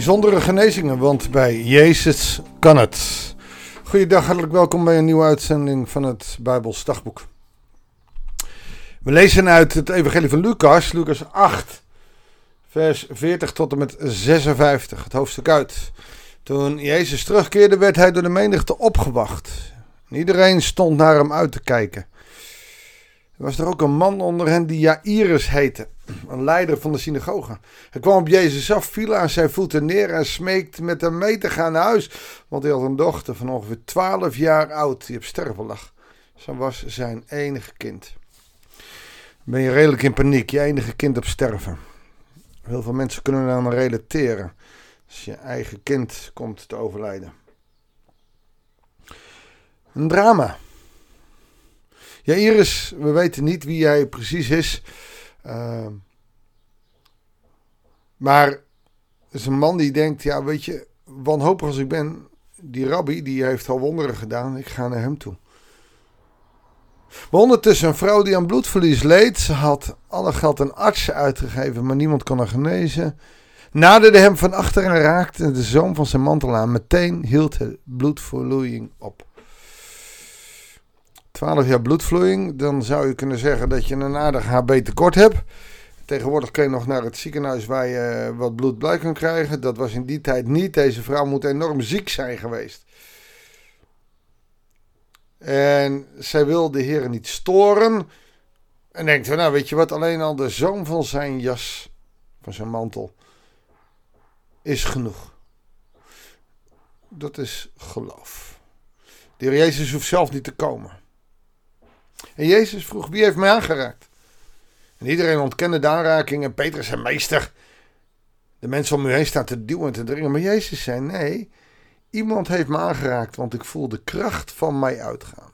Bijzondere genezingen, want bij Jezus kan het. Goeiedag, hartelijk welkom bij een nieuwe uitzending van het Bijbels Dagboek. We lezen uit het Evangelie van Lucas, Lucas 8, vers 40 tot en met 56, het hoofdstuk uit. Toen Jezus terugkeerde, werd hij door de menigte opgewacht. iedereen stond naar hem uit te kijken. Er was er ook een man onder hen die Jairus heette, een leider van de synagoge. Hij kwam op Jezus af, viel aan zijn voeten neer en smeekte met hem mee te gaan naar huis. Want hij had een dochter van ongeveer 12 jaar oud die op sterven lag. Zo was zijn enige kind. Ben je redelijk in paniek, je enige kind op sterven. Heel veel mensen kunnen aan relateren als je eigen kind komt te overlijden. Een drama. Ja, Iris, we weten niet wie hij precies is. Uh, maar het is een man die denkt, ja weet je, wanhopig als ik ben, die rabbi die heeft al wonderen gedaan, ik ga naar hem toe. Maar ondertussen een vrouw die aan bloedverlies leed. Ze had alle geld aan artsen uitgegeven, maar niemand kon haar genezen. Naderde hem van achter en raakte de zoom van zijn mantel aan. Meteen hield de bloedverloeiing op. 12 jaar bloedvloeiing, dan zou je kunnen zeggen dat je een aardig HB tekort hebt. Tegenwoordig kun je nog naar het ziekenhuis waar je wat bloed bij kan krijgen. Dat was in die tijd niet. Deze vrouw moet enorm ziek zijn geweest. En zij wil de heren niet storen. En denkt, nou weet je wat, alleen al de zoom van zijn jas, van zijn mantel, is genoeg. Dat is geloof. De heer Jezus hoeft zelf niet te komen. En Jezus vroeg, wie heeft mij aangeraakt? En iedereen ontkende de aanraking en Petrus zijn meester. De mensen om u heen staan te duwen en te dringen. Maar Jezus zei, nee, iemand heeft me aangeraakt, want ik voel de kracht van mij uitgaan.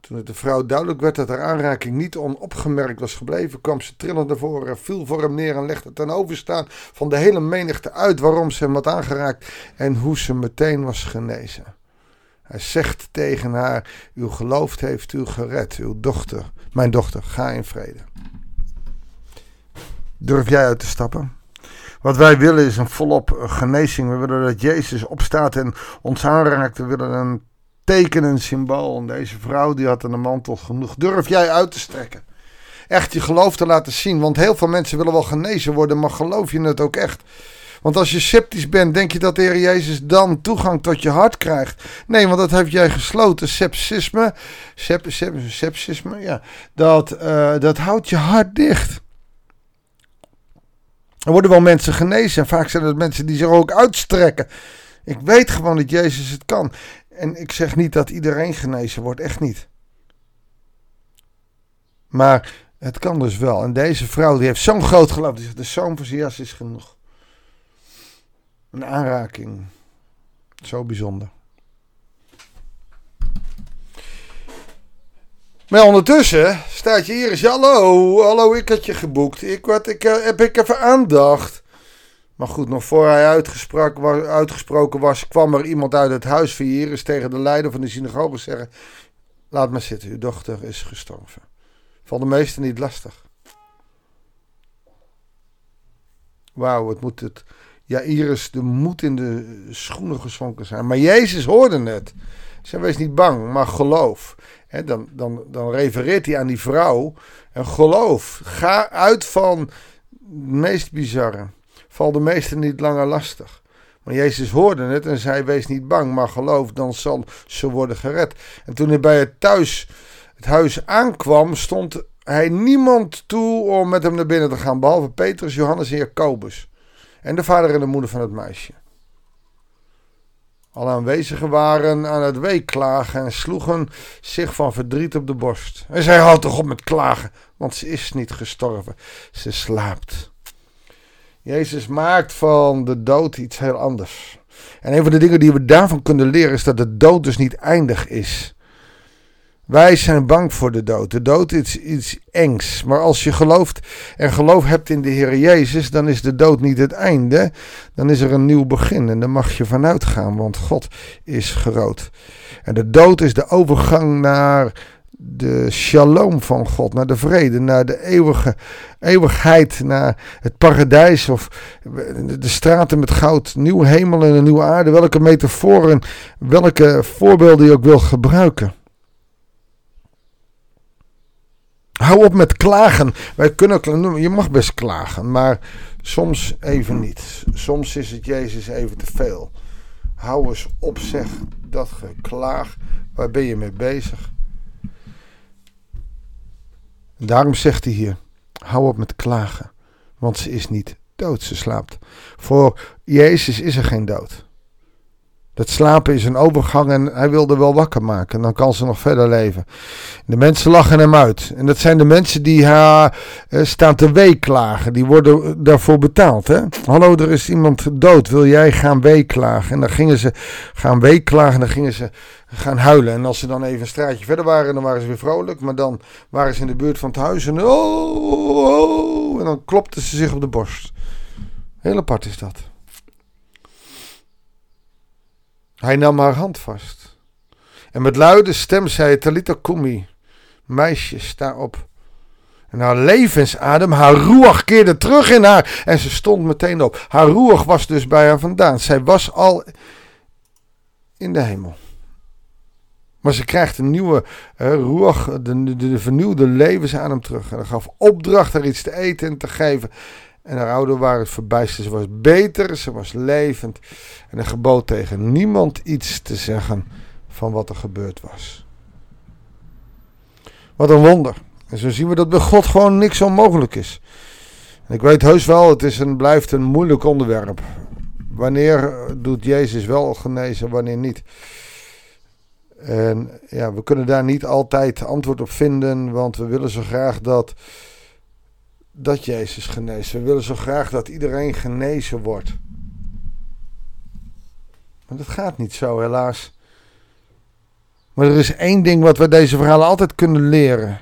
Toen het de vrouw duidelijk werd dat haar aanraking niet onopgemerkt was gebleven, kwam ze trillend naar voren, viel voor hem neer en legde ten overstaan van de hele menigte uit waarom ze hem had aangeraakt en hoe ze meteen was genezen. Hij zegt tegen haar: Uw geloof heeft u gered, uw dochter, mijn dochter, ga in vrede. Durf jij uit te stappen? Wat wij willen is een volop genezing. We willen dat Jezus opstaat en ons aanraakt. We willen een teken, een symbool. En deze vrouw die had een mantel genoeg. Durf jij uit te strekken? Echt je geloof te laten zien. Want heel veel mensen willen wel genezen worden, maar geloof je het ook echt? Want als je sceptisch bent, denk je dat de Heer Jezus dan toegang tot je hart krijgt. Nee, want dat heeft jij gesloten. Sepsisme, sep, sep, sepsisme, ja. Dat, uh, dat houdt je hart dicht. Er worden wel mensen genezen. En vaak zijn het mensen die zich ook uitstrekken. Ik weet gewoon dat Jezus het kan. En ik zeg niet dat iedereen genezen wordt. Echt niet. Maar het kan dus wel. En deze vrouw die heeft zo'n groot geloof. Die zegt, de zoon van Zias is genoeg. Een aanraking. Zo bijzonder. Maar ondertussen staat je hier eens. Hallo, hallo, ik had je geboekt. Ik, wat, ik, uh, heb ik even aandacht. Maar goed, nog voor hij uitgesproken was, uitgesproken was, kwam er iemand uit het huis van Iris tegen de leider van de synagoge zeggen: Laat maar zitten, uw dochter is gestorven. Valt de meesten niet lastig. Wauw, het moet het ja, Iris de moed in de schoenen gezonken zijn. Maar Jezus hoorde het. Zij wees niet bang, maar geloof. dan, dan, dan refereert hij aan die vrouw. En geloof. Ga uit van het meest bizarre. Val de meesten niet langer lastig. Maar Jezus hoorde het en zei: Wees niet bang, maar geloof, dan zal ze worden gered. En toen hij bij het thuis, het huis aankwam, stond hij niemand toe om met hem naar binnen te gaan, behalve Petrus, Johannes en Jacobus en de vader en de moeder van het meisje. Alle aanwezigen waren aan het weeklagen en sloegen zich van verdriet op de borst. En zij houdt toch op met klagen, want ze is niet gestorven, ze slaapt. Jezus maakt van de dood iets heel anders. En een van de dingen die we daarvan kunnen leren is dat de dood dus niet eindig is. Wij zijn bang voor de dood. De dood is iets engs. Maar als je gelooft en geloof hebt in de Heer Jezus, dan is de dood niet het einde. Dan is er een nieuw begin. En daar mag je vanuit gaan, want God is groot. En de dood is de overgang naar de shalom van God, naar de vrede, naar de eeuwige eeuwigheid, naar het paradijs of de straten met goud, nieuwe hemel en een nieuwe aarde, welke metaforen, welke voorbeelden je ook wil gebruiken. Hou op met klagen. Wij kunnen, je mag best klagen, maar soms even niet. Soms is het Jezus even te veel. Hou eens op, zeg dat geklaag. Waar ben je mee bezig? Daarom zegt hij hier: hou op met klagen, want ze is niet dood, ze slaapt. Voor Jezus is er geen dood. Dat slapen is een overgang en hij wilde wel wakker maken. En dan kan ze nog verder leven. De mensen lachen hem uit. En dat zijn de mensen die haar eh, staan te weeklagen. Die worden daarvoor betaald. Hè? Hallo, er is iemand dood. Wil jij gaan weeklagen? En dan gingen ze gaan weeklagen. En dan gingen ze gaan huilen. En als ze dan even een straatje verder waren, dan waren ze weer vrolijk. Maar dan waren ze in de buurt van het huis. En, oh, oh, en dan klopten ze zich op de borst. Heel apart is dat. Hij nam haar hand vast. En met luide stem zei Talita Kumi, meisje, sta op. En haar levensadem, haar roeg keerde terug in haar en ze stond meteen op. Haar roeg was dus bij haar vandaan. Zij was al in de hemel. Maar ze krijgt een nieuwe uh, roeg, de, de, de, vernieuwde levensadem terug. En hij gaf opdracht haar iets te eten en te geven. En haar ouder waren verbijsterd. Ze was beter, ze was levend. En hij gebood tegen niemand iets te zeggen van wat er gebeurd was. Wat een wonder. En zo zien we dat bij God gewoon niks onmogelijk is. En ik weet heus wel, het is een, blijft een moeilijk onderwerp. Wanneer doet Jezus wel genezen, wanneer niet? En ja, we kunnen daar niet altijd antwoord op vinden, want we willen zo graag dat dat Jezus geneest. We willen zo graag dat iedereen genezen wordt. Maar dat gaat niet zo, helaas. Maar er is één ding wat we deze verhalen altijd kunnen leren.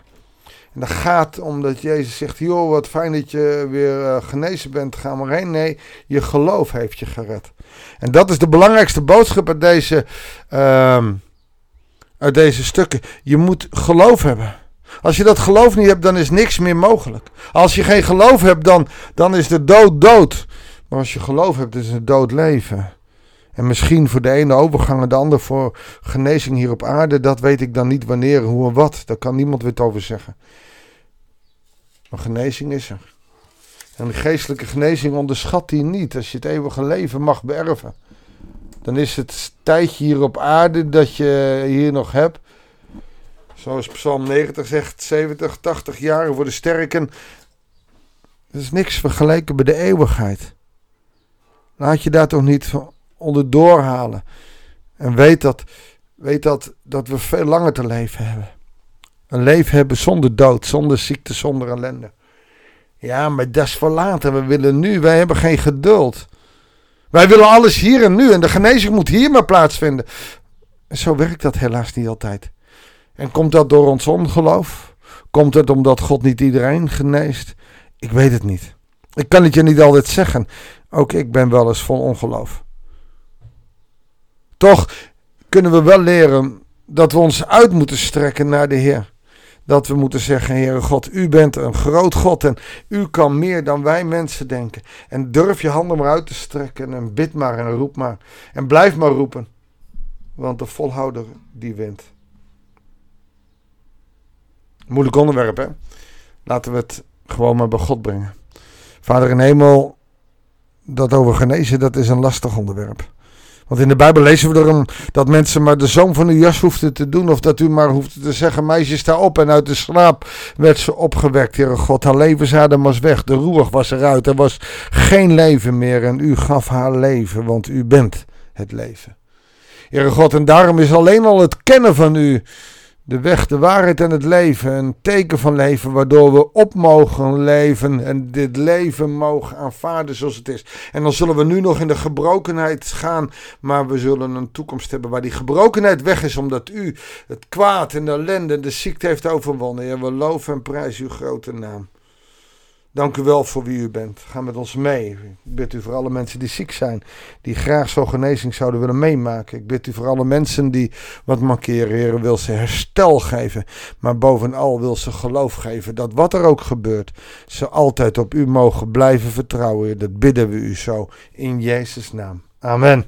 En dat gaat omdat Jezus zegt: Joh, wat fijn dat je weer uh, genezen bent. Ga maar heen. Nee, je geloof heeft je gered. En dat is de belangrijkste boodschap uit deze, uh, uit deze stukken. Je moet geloof hebben. Als je dat geloof niet hebt, dan is niks meer mogelijk. Als je geen geloof hebt, dan, dan is de dood dood. Maar als je geloof hebt, is het dood leven. En misschien voor de ene overgang en de ander voor genezing hier op aarde. Dat weet ik dan niet wanneer, hoe en wat. Daar kan niemand weer over zeggen. Maar genezing is er. En de geestelijke genezing onderschat die niet. Als je het eeuwige leven mag beërven. Dan is het tijdje hier op aarde dat je hier nog hebt Zoals Psalm 90 zegt, 70, 80 jaar worden sterken. Dat is niks vergeleken bij de eeuwigheid. Laat je daar toch niet onder doorhalen. En weet dat, weet dat, dat we veel langer te leven hebben. Een leven hebben zonder dood, zonder ziekte, zonder ellende. Ja, maar dat is voor later. We willen nu, wij hebben geen geduld. Wij willen alles hier en nu en de genezing moet hier maar plaatsvinden. En zo werkt dat helaas niet altijd. En komt dat door ons ongeloof? Komt het omdat God niet iedereen geneest? Ik weet het niet. Ik kan het je niet altijd zeggen. Ook ik ben wel eens vol ongeloof. Toch kunnen we wel leren dat we ons uit moeten strekken naar de Heer. Dat we moeten zeggen, Heere God, u bent een groot God en u kan meer dan wij mensen denken. En durf je handen maar uit te strekken en bid maar en roep maar. En blijf maar roepen, want de volhouder die wint. Moeilijk onderwerp, hè? Laten we het gewoon maar bij God brengen. Vader in hemel, dat over genezen, dat is een lastig onderwerp. Want in de Bijbel lezen we erom dat mensen maar de zoom van uw jas hoefden te doen. Of dat u maar hoefde te zeggen, meisje sta op. En uit de slaap werd ze opgewekt, Heere God. Haar levensadem was weg, de roer was eruit. Er was geen leven meer en u gaf haar leven, want u bent het leven. Heere God, en daarom is alleen al het kennen van u de weg, de waarheid en het leven. Een teken van leven waardoor we op mogen leven en dit leven mogen aanvaarden zoals het is. En dan zullen we nu nog in de gebrokenheid gaan, maar we zullen een toekomst hebben waar die gebrokenheid weg is, omdat u het kwaad en de ellende en de ziekte heeft overwonnen. Ja, we loven en prijzen uw grote naam. Dank u wel voor wie u bent. Ga met ons mee. Ik bid u voor alle mensen die ziek zijn, die graag zo'n genezing zouden willen meemaken. Ik bid u voor alle mensen die wat mankeren, Heer, wil ze herstel geven. Maar bovenal wil ze geloof geven dat wat er ook gebeurt, ze altijd op u mogen blijven vertrouwen. Dat bidden we u zo in Jezus' naam. Amen.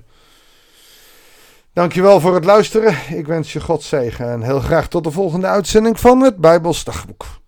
Dankjewel voor het luisteren. Ik wens je God zegen en heel graag tot de volgende uitzending van het Bijbels Dagboek.